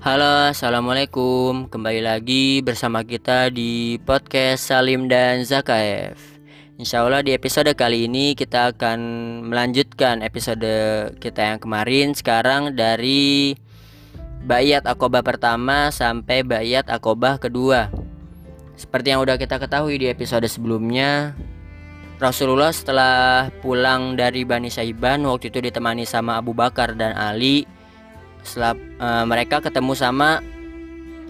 Halo, assalamualaikum. Kembali lagi bersama kita di podcast Salim dan Zakaev. Insya Allah di episode kali ini kita akan melanjutkan episode kita yang kemarin sekarang dari Bayat Akobah pertama sampai Bayat Akobah kedua. Seperti yang udah kita ketahui di episode sebelumnya, Rasulullah setelah pulang dari Bani Saiban waktu itu ditemani sama Abu Bakar dan Ali setelah uh, mereka ketemu sama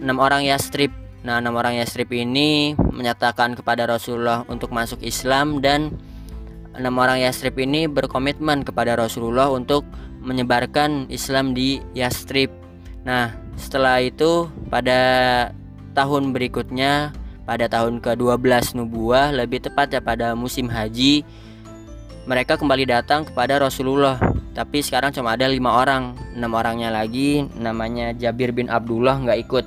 enam orang Yastrib. Nah, enam orang Yastrib ini menyatakan kepada Rasulullah untuk masuk Islam dan enam orang Yastrib ini berkomitmen kepada Rasulullah untuk menyebarkan Islam di Yastrib. Nah, setelah itu pada tahun berikutnya pada tahun ke-12 Nubuah lebih tepat ya pada musim haji mereka kembali datang kepada Rasulullah tapi sekarang cuma ada lima orang. Enam orangnya lagi namanya Jabir bin Abdullah nggak ikut.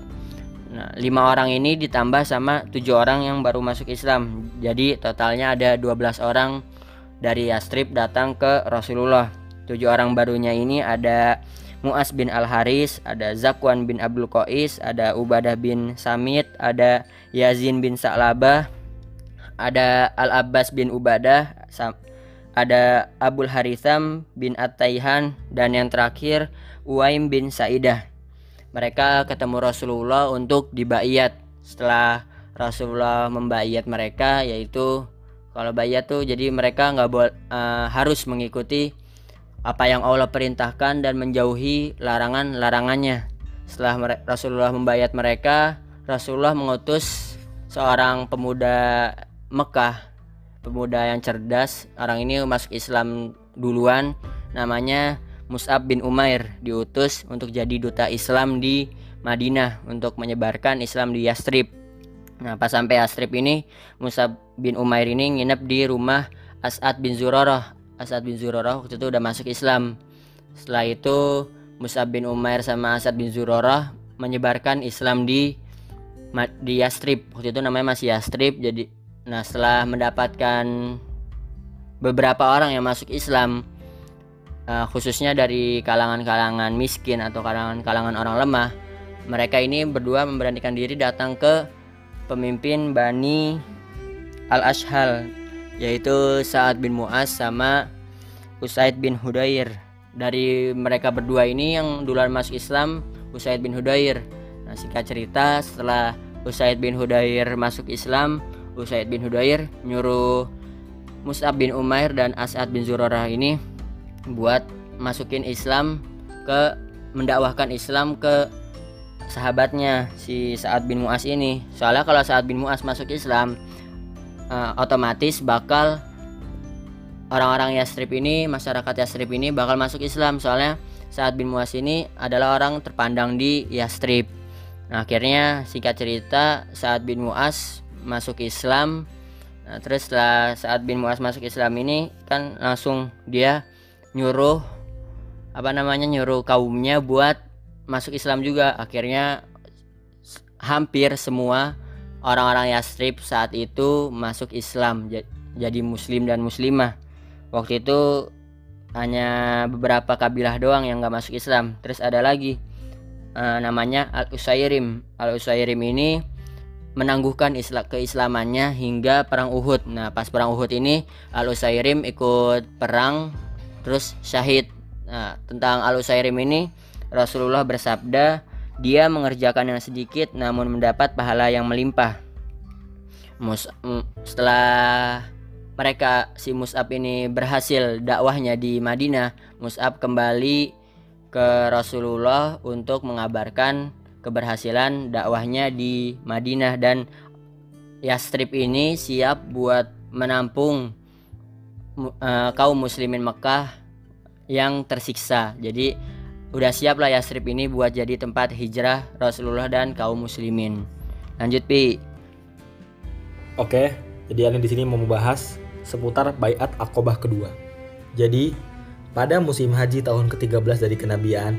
Nah lima orang ini ditambah sama tujuh orang yang baru masuk Islam. Jadi totalnya ada 12 orang dari Yastrib datang ke Rasulullah. Tujuh orang barunya ini ada Muas bin Al Haris, ada Zakwan bin Abdul Qais, ada Ubadah bin Samit, ada Yazin bin Sa'labah, ada Al Abbas bin Ubadah, ada Abul Haritham bin At-Taihan dan yang terakhir Uwaim bin Saidah. Mereka ketemu Rasulullah untuk dibayat. Setelah Rasulullah membayat mereka yaitu kalau bayat tuh jadi mereka nggak uh, harus mengikuti apa yang Allah perintahkan dan menjauhi larangan-larangannya. Setelah Rasulullah membayat mereka, Rasulullah mengutus seorang pemuda Mekah pemuda yang cerdas. Orang ini masuk Islam duluan, namanya Mus'ab bin Umair, diutus untuk jadi duta Islam di Madinah untuk menyebarkan Islam di Yastrib. Nah, pas sampai Yastrib ini, Mus'ab bin Umair ini nginep di rumah As'ad bin Zurarah. As'ad bin Zurarah waktu itu udah masuk Islam. Setelah itu, Mus'ab bin Umair sama As'ad bin Zurarah menyebarkan Islam di di Yastrib. Waktu itu namanya masih Yastrib, jadi Nah, setelah mendapatkan beberapa orang yang masuk Islam, uh, khususnya dari kalangan-kalangan miskin atau kalangan-kalangan orang lemah, mereka ini berdua memberanikan diri datang ke pemimpin Bani Al-Ashhal, yaitu Sa'ad bin Mu'az sama Usaid bin Hudair. Dari mereka berdua ini yang duluan masuk Islam, Usaid bin Hudair. Nah, singkat cerita, setelah Usaid bin Hudair masuk Islam, Usaid bin Hudair nyuruh Mus'ab bin Umair dan As'ad bin Zurarah ini buat masukin Islam ke mendakwahkan Islam ke sahabatnya si Sa'ad bin Mu'az ini. Soalnya kalau Sa'ad bin Mu'az masuk Islam uh, otomatis bakal orang-orang Yastrib ini, masyarakat Yastrib ini bakal masuk Islam. Soalnya Sa'ad bin Mu'az ini adalah orang terpandang di Yastrib. Nah, akhirnya singkat cerita Sa'ad bin Mu'az masuk Islam. Nah, terus setelah saat bin Muas masuk Islam ini kan langsung dia nyuruh apa namanya nyuruh kaumnya buat masuk Islam juga. Akhirnya hampir semua orang-orang Yastrib saat itu masuk Islam jadi muslim dan muslimah. Waktu itu hanya beberapa kabilah doang yang gak masuk Islam. Terus ada lagi uh, namanya Al Usairim Al Usairim ini menangguhkan Islam keislamannya hingga perang Uhud. Nah, pas perang Uhud ini Al Usairim ikut perang terus syahid. Nah, tentang Al Usairim ini Rasulullah bersabda, dia mengerjakan yang sedikit namun mendapat pahala yang melimpah. Mus setelah mereka si Mus'ab ini berhasil dakwahnya di Madinah, Mus'ab kembali ke Rasulullah untuk mengabarkan keberhasilan dakwahnya di Madinah dan Yastrib ini siap buat menampung uh, kaum muslimin Mekah yang tersiksa. Jadi udah siap lah Yastrib ini buat jadi tempat hijrah Rasulullah dan kaum muslimin. Lanjut Pi. Oke, jadi Alin di sini mau membahas seputar Bayat Akobah kedua. Jadi, pada musim haji tahun ke-13 dari kenabian,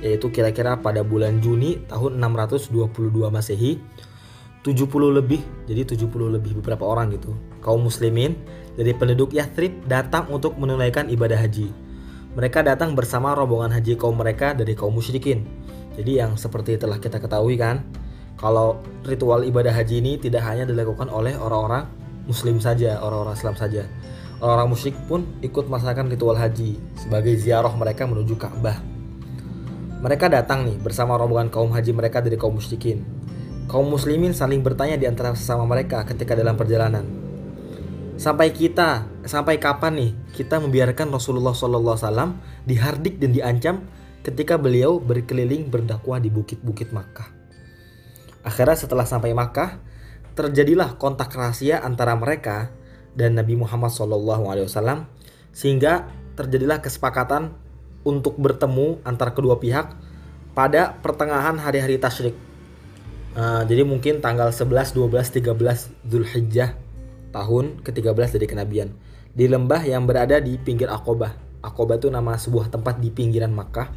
yaitu kira-kira pada bulan Juni tahun 622 Masehi 70 lebih jadi 70 lebih beberapa orang gitu kaum muslimin dari penduduk Yathrib datang untuk menunaikan ibadah haji mereka datang bersama rombongan haji kaum mereka dari kaum musyrikin Jadi yang seperti telah kita ketahui kan, kalau ritual ibadah haji ini tidak hanya dilakukan oleh orang-orang muslim saja, orang-orang Islam saja. Orang-orang musyrik pun ikut melaksanakan ritual haji sebagai ziarah mereka menuju Ka'bah. Mereka datang nih bersama rombongan kaum haji mereka dari kaum musyrikin. Kaum muslimin saling bertanya di antara sesama mereka ketika dalam perjalanan. Sampai kita, sampai kapan nih kita membiarkan Rasulullah SAW dihardik dan diancam ketika beliau berkeliling berdakwah di bukit-bukit Makkah. Akhirnya setelah sampai Makkah, terjadilah kontak rahasia antara mereka dan Nabi Muhammad SAW sehingga terjadilah kesepakatan untuk bertemu antara kedua pihak pada pertengahan hari-hari tasyrik. Uh, jadi mungkin tanggal 11, 12, 13 Zulhijjah tahun ke-13 dari kenabian di lembah yang berada di pinggir Aqobah. Aqobah itu nama sebuah tempat di pinggiran Makkah.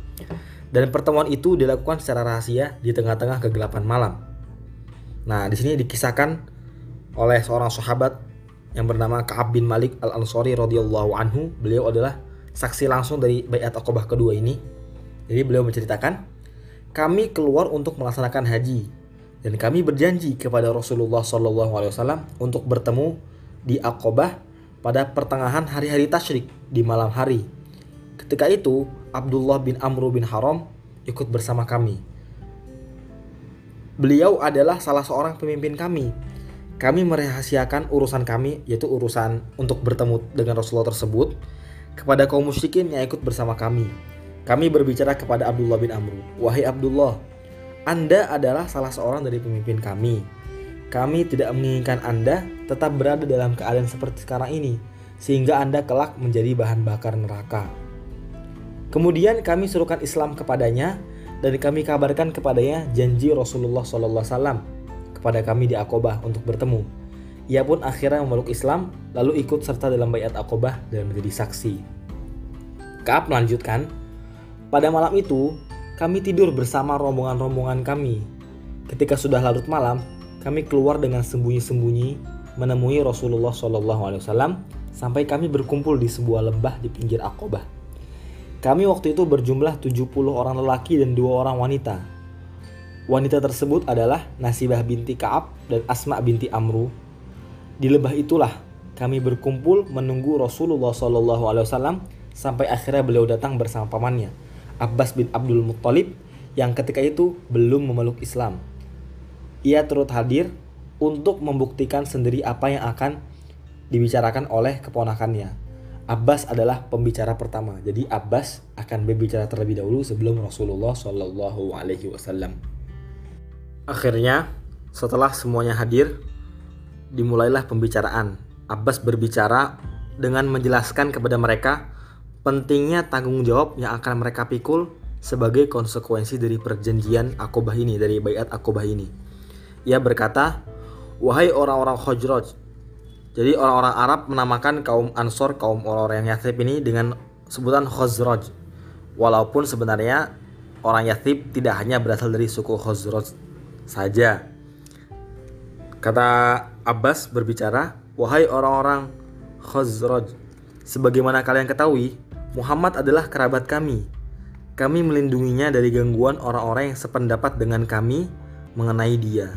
Dan pertemuan itu dilakukan secara rahasia di tengah-tengah kegelapan malam. Nah, di sini dikisahkan oleh seorang sahabat yang bernama Ka'ab bin Malik Al-Ansari radhiyallahu anhu. Beliau adalah saksi langsung dari Bayat Aqobah kedua ini. Jadi beliau menceritakan, kami keluar untuk melaksanakan haji dan kami berjanji kepada Rasulullah SAW untuk bertemu di Aqobah pada pertengahan hari-hari tasyrik di malam hari. Ketika itu, Abdullah bin Amr bin Haram ikut bersama kami. Beliau adalah salah seorang pemimpin kami. Kami merahasiakan urusan kami, yaitu urusan untuk bertemu dengan Rasulullah tersebut, kepada kaum musyrikin yang ikut bersama kami. Kami berbicara kepada Abdullah bin Amr, "Wahai Abdullah, Anda adalah salah seorang dari pemimpin kami. Kami tidak menginginkan Anda tetap berada dalam keadaan seperti sekarang ini, sehingga Anda kelak menjadi bahan bakar neraka." Kemudian kami suruhkan Islam kepadanya dan kami kabarkan kepadanya janji Rasulullah SAW kepada kami di Akobah untuk bertemu. Ia pun akhirnya memeluk Islam, lalu ikut serta dalam bayat akobah dan menjadi saksi. Kaab melanjutkan, pada malam itu kami tidur bersama rombongan-rombongan kami. Ketika sudah larut malam, kami keluar dengan sembunyi-sembunyi menemui Rasulullah SAW sampai kami berkumpul di sebuah lembah di pinggir Akobah. Kami waktu itu berjumlah 70 orang lelaki dan dua orang wanita. Wanita tersebut adalah Nasibah binti Kaab dan Asma binti Amru di lembah itulah kami berkumpul menunggu Rasulullah SAW sampai akhirnya beliau datang bersama pamannya Abbas bin Abdul Muttalib yang ketika itu belum memeluk Islam. Ia turut hadir untuk membuktikan sendiri apa yang akan dibicarakan oleh keponakannya. Abbas adalah pembicara pertama. Jadi Abbas akan berbicara terlebih dahulu sebelum Rasulullah Wasallam. Akhirnya setelah semuanya hadir, dimulailah pembicaraan. Abbas berbicara dengan menjelaskan kepada mereka pentingnya tanggung jawab yang akan mereka pikul sebagai konsekuensi dari perjanjian Akobah ini, dari bayat Akobah ini. Ia berkata, Wahai orang-orang Khojroj, jadi orang-orang Arab menamakan kaum Ansor, kaum orang-orang yang Yathrib ini dengan sebutan Khosroj. Walaupun sebenarnya orang Yathrib tidak hanya berasal dari suku Khosroj saja. Kata Abbas berbicara, "Wahai orang-orang Khazraj, sebagaimana kalian ketahui, Muhammad adalah kerabat kami. Kami melindunginya dari gangguan orang-orang yang sependapat dengan kami mengenai dia.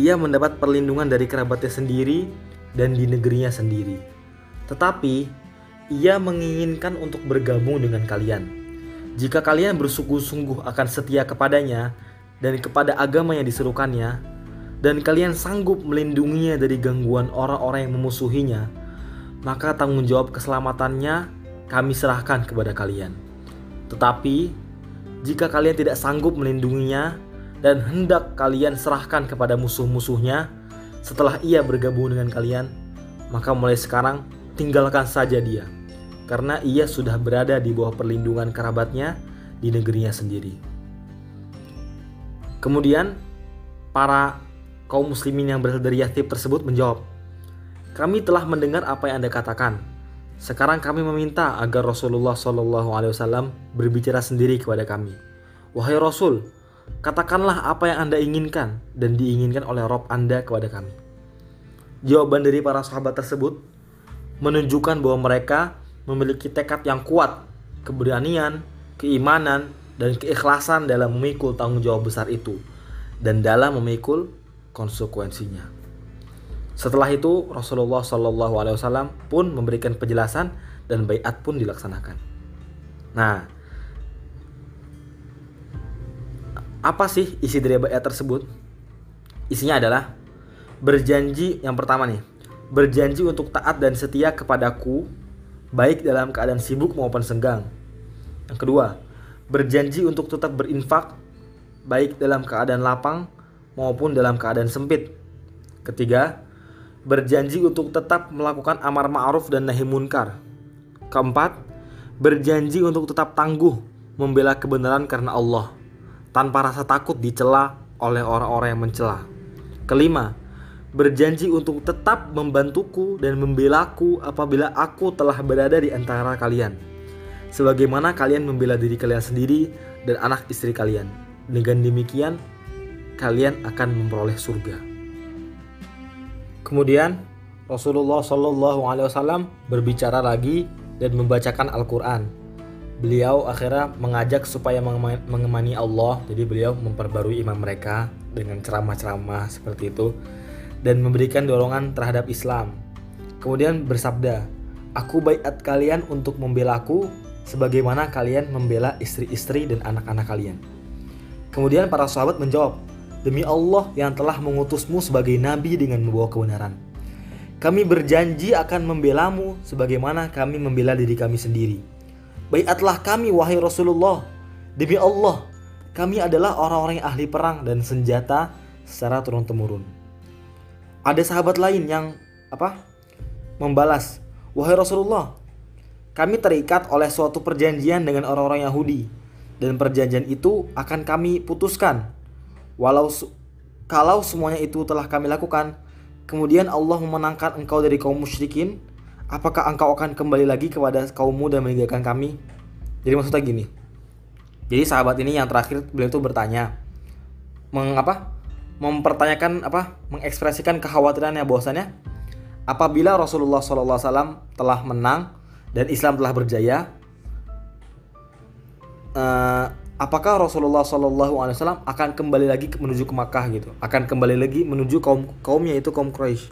Ia mendapat perlindungan dari kerabatnya sendiri dan di negerinya sendiri. Tetapi ia menginginkan untuk bergabung dengan kalian. Jika kalian bersungguh-sungguh akan setia kepadanya dan kepada agama yang diserukannya, dan kalian sanggup melindunginya dari gangguan orang-orang yang memusuhinya, maka tanggung jawab keselamatannya kami serahkan kepada kalian. Tetapi, jika kalian tidak sanggup melindunginya dan hendak kalian serahkan kepada musuh-musuhnya setelah ia bergabung dengan kalian, maka mulai sekarang tinggalkan saja dia, karena ia sudah berada di bawah perlindungan kerabatnya di negerinya sendiri. Kemudian, para kaum muslimin yang berasal dari Yathib tersebut menjawab, kami telah mendengar apa yang Anda katakan. Sekarang kami meminta agar Rasulullah SAW berbicara sendiri kepada kami. Wahai Rasul, katakanlah apa yang Anda inginkan dan diinginkan oleh Rob Anda kepada kami. Jawaban dari para sahabat tersebut menunjukkan bahwa mereka memiliki tekad yang kuat, keberanian, keimanan, dan keikhlasan dalam memikul tanggung jawab besar itu dan dalam memikul konsekuensinya. Setelah itu Rasulullah Shallallahu Alaihi Wasallam pun memberikan penjelasan dan bayat pun dilaksanakan. Nah, apa sih isi dari bayat tersebut? Isinya adalah berjanji yang pertama nih, berjanji untuk taat dan setia kepadaku baik dalam keadaan sibuk maupun senggang. Yang kedua, berjanji untuk tetap berinfak baik dalam keadaan lapang maupun dalam keadaan sempit. Ketiga, berjanji untuk tetap melakukan amar ma'ruf dan nahi munkar. Keempat, berjanji untuk tetap tangguh membela kebenaran karena Allah tanpa rasa takut dicela oleh orang-orang yang mencela. Kelima, berjanji untuk tetap membantuku dan membelaku apabila aku telah berada di antara kalian. Sebagaimana kalian membela diri kalian sendiri dan anak istri kalian. Dengan demikian, kalian akan memperoleh surga. Kemudian Rasulullah Shallallahu Alaihi Wasallam berbicara lagi dan membacakan Al-Quran. Beliau akhirnya mengajak supaya mengemani Allah. Jadi beliau memperbarui iman mereka dengan ceramah-ceramah seperti itu dan memberikan dorongan terhadap Islam. Kemudian bersabda aku bayat kalian untuk membelaku sebagaimana kalian membela istri-istri dan anak-anak kalian. Kemudian para sahabat menjawab demi Allah yang telah mengutusmu sebagai nabi dengan membawa kebenaran kami berjanji akan membelamu sebagaimana kami membela diri kami sendiri Baiatlah kami wahai Rasulullah. Demi Allah, kami adalah orang-orang yang ahli perang dan senjata secara turun-temurun. Ada sahabat lain yang apa? Membalas, "Wahai Rasulullah, kami terikat oleh suatu perjanjian dengan orang-orang Yahudi dan perjanjian itu akan kami putuskan. Walau kalau semuanya itu telah kami lakukan, kemudian Allah memenangkan engkau dari kaum musyrikin, apakah engkau akan kembali lagi kepada kaummu dan meninggalkan kami? Jadi maksudnya gini. Jadi sahabat ini yang terakhir beliau itu bertanya, mengapa? Mempertanyakan apa? Mengekspresikan kekhawatirannya bahwasanya apabila Rasulullah SAW telah menang dan Islam telah berjaya, uh, apakah Rasulullah SAW akan kembali lagi menuju ke Makkah gitu? Akan kembali lagi menuju kaum kaumnya itu kaum Quraisy.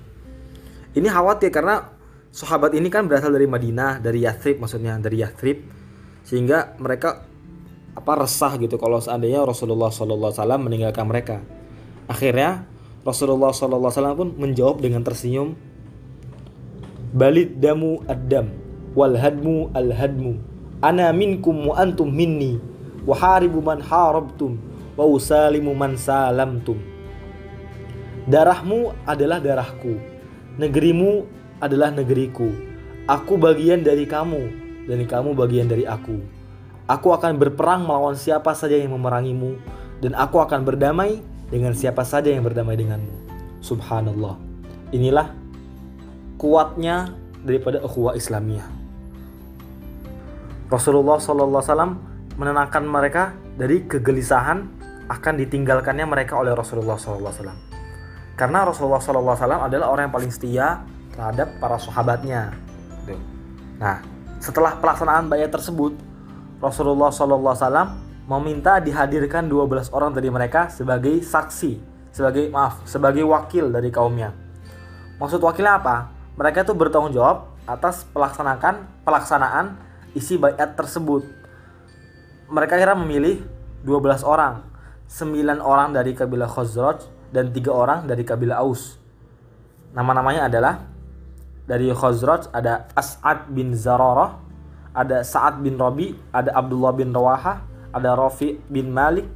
Ini khawatir karena sahabat ini kan berasal dari Madinah, dari Yathrib maksudnya, dari Yathrib. Sehingga mereka apa resah gitu kalau seandainya Rasulullah SAW meninggalkan mereka. Akhirnya Rasulullah SAW pun menjawab dengan tersenyum, Balid damu ad-dam, wal hadmu al hadmu, ana minkum wa antum minni, wa haribu man harabtum, wa usalimu man salamtum. Darahmu adalah darahku, negerimu adalah negeriku. Aku bagian dari kamu, dan kamu bagian dari aku. Aku akan berperang melawan siapa saja yang memerangimu, dan aku akan berdamai dengan siapa saja yang berdamai denganmu. Subhanallah. Inilah kuatnya daripada ukhuwah Islamiyah. Rasulullah SAW menenangkan mereka dari kegelisahan akan ditinggalkannya mereka oleh Rasulullah SAW. Karena Rasulullah SAW adalah orang yang paling setia terhadap para sahabatnya. Gitu. Nah, setelah pelaksanaan bayat tersebut, Rasulullah SAW meminta dihadirkan 12 orang dari mereka sebagai saksi, sebagai maaf, sebagai wakil dari kaumnya. Maksud wakilnya apa? Mereka itu bertanggung jawab atas pelaksanakan pelaksanaan isi bayat tersebut. Mereka kira memilih 12 orang, 9 orang dari kabilah Khazraj dan tiga orang dari kabilah Aus. Nama-namanya adalah dari Khazraj ada As'ad bin Zararah, ada Sa'ad bin Rabi, ada Abdullah bin Rawaha, ada Rafi bin Malik,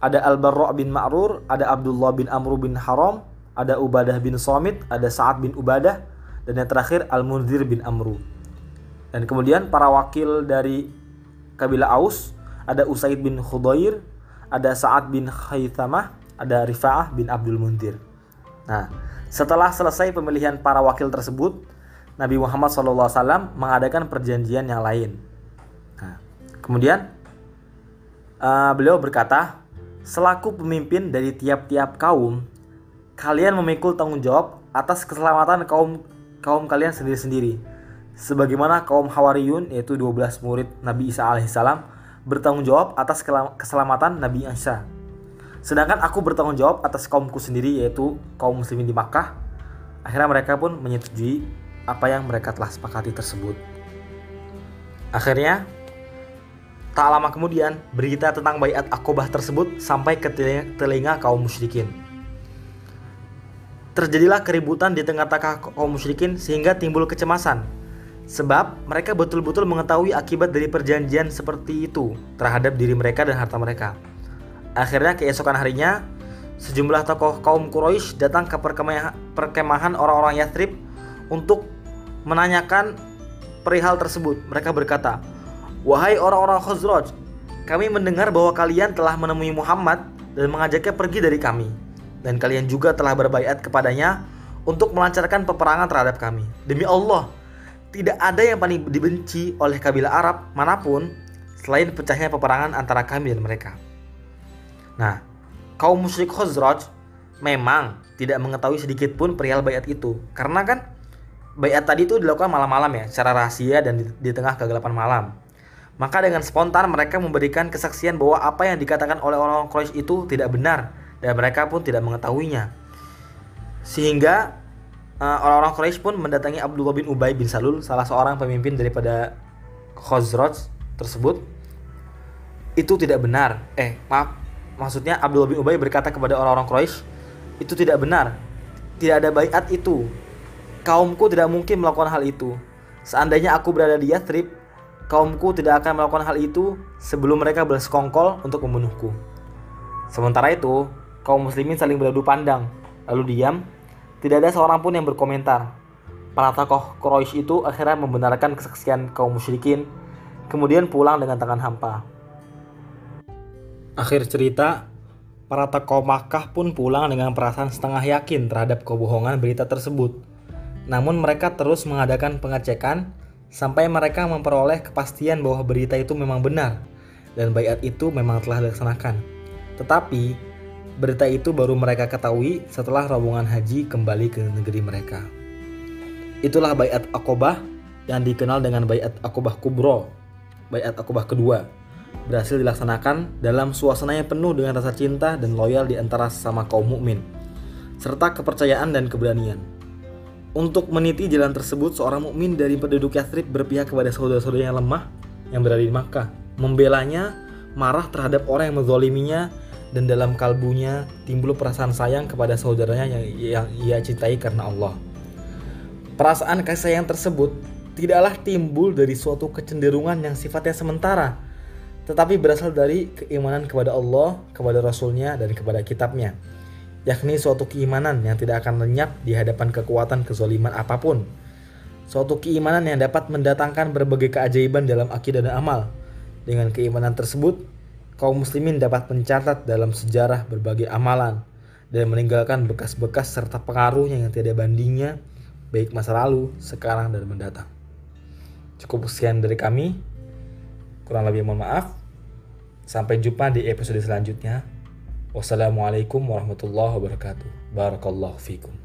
ada Al-Barra bin Ma'rur, ada Abdullah bin Amr bin Haram, ada Ubadah bin Somit, ada Sa'ad bin Ubadah, dan yang terakhir Al-Munzir bin Amru. Dan kemudian para wakil dari kabilah Aus, ada Usaid bin Khudair, ada Sa'ad bin Khaythamah, ada Rifa'ah bin Abdul Munzir. Nah, setelah selesai pemilihan para wakil tersebut, Nabi Muhammad SAW mengadakan perjanjian yang lain. Nah, kemudian uh, beliau berkata, selaku pemimpin dari tiap-tiap kaum, kalian memikul tanggung jawab atas keselamatan kaum kaum kalian sendiri-sendiri. Sebagaimana kaum Hawariyun yaitu 12 murid Nabi Isa alaihissalam bertanggung jawab atas keselamatan Nabi Isa. Sedangkan aku bertanggung jawab atas kaumku sendiri yaitu kaum muslimin di Makkah. Akhirnya mereka pun menyetujui apa yang mereka telah sepakati tersebut. Akhirnya tak lama kemudian berita tentang bayat akobah tersebut sampai ke telinga, kaum musyrikin. Terjadilah keributan di tengah-tengah kaum musyrikin sehingga timbul kecemasan Sebab mereka betul-betul mengetahui akibat dari perjanjian seperti itu terhadap diri mereka dan harta mereka. Akhirnya keesokan harinya, sejumlah tokoh kaum Quraisy datang ke perkemahan orang-orang Yathrib untuk menanyakan perihal tersebut. Mereka berkata, Wahai orang-orang Khazraj, kami mendengar bahwa kalian telah menemui Muhammad dan mengajaknya pergi dari kami. Dan kalian juga telah berbaiat kepadanya untuk melancarkan peperangan terhadap kami. Demi Allah, tidak ada yang paling dibenci oleh kabilah Arab mana pun selain pecahnya peperangan antara kami dan mereka. Nah, kaum musyrik Khazraj memang tidak mengetahui sedikit pun perihal bayat itu. Karena kan bayat tadi itu dilakukan malam-malam ya, secara rahasia dan di, di tengah kegelapan malam. Maka dengan spontan mereka memberikan kesaksian bahwa apa yang dikatakan oleh orang-orang Quraisy itu tidak benar dan mereka pun tidak mengetahuinya. Sehingga orang-orang Quraisy pun mendatangi Abdullah bin Ubay bin Salul, salah seorang pemimpin daripada Khazraj tersebut. Itu tidak benar. Eh, maaf. Maksudnya Abdullah bin Ubay berkata kepada orang-orang Quraisy, itu tidak benar. Tidak ada bayat itu. Kaumku tidak mungkin melakukan hal itu. Seandainya aku berada di Yathrib, kaumku tidak akan melakukan hal itu sebelum mereka bersekongkol untuk membunuhku. Sementara itu, kaum muslimin saling beradu pandang, lalu diam tidak ada seorang pun yang berkomentar. Para tokoh Quraisy itu akhirnya membenarkan kesaksian kaum musyrikin, kemudian pulang dengan tangan hampa. Akhir cerita, para tokoh Makkah pun pulang dengan perasaan setengah yakin terhadap kebohongan berita tersebut. Namun mereka terus mengadakan pengecekan sampai mereka memperoleh kepastian bahwa berita itu memang benar dan bayat itu memang telah dilaksanakan. Tetapi Berita itu baru mereka ketahui setelah rombongan haji kembali ke negeri mereka. Itulah Bayat Akobah yang dikenal dengan Bayat Akobah Kubro, Bayat Akobah kedua, berhasil dilaksanakan dalam suasana yang penuh dengan rasa cinta dan loyal di antara sesama kaum mukmin, serta kepercayaan dan keberanian. Untuk meniti jalan tersebut, seorang mukmin dari penduduk Yathrib berpihak kepada saudara-saudara yang lemah yang berada di Makkah, membelanya, marah terhadap orang yang menzoliminya, dan dalam kalbunya timbul perasaan sayang kepada saudaranya yang, yang ia cintai karena Allah. Perasaan kasih sayang tersebut tidaklah timbul dari suatu kecenderungan yang sifatnya sementara, tetapi berasal dari keimanan kepada Allah, kepada Rasulnya, dan kepada kitabnya, yakni suatu keimanan yang tidak akan lenyap di hadapan kekuatan kezoliman apa pun. Suatu keimanan yang dapat mendatangkan berbagai keajaiban dalam akidah dan amal. Dengan keimanan tersebut, kaum muslimin dapat mencatat dalam sejarah berbagai amalan dan meninggalkan bekas-bekas serta pengaruhnya yang tidak bandingnya baik masa lalu, sekarang dan mendatang. Cukup sekian dari kami. Kurang lebih mohon maaf. Sampai jumpa di episode selanjutnya. Wassalamualaikum warahmatullahi wabarakatuh. Barakallahu fikum.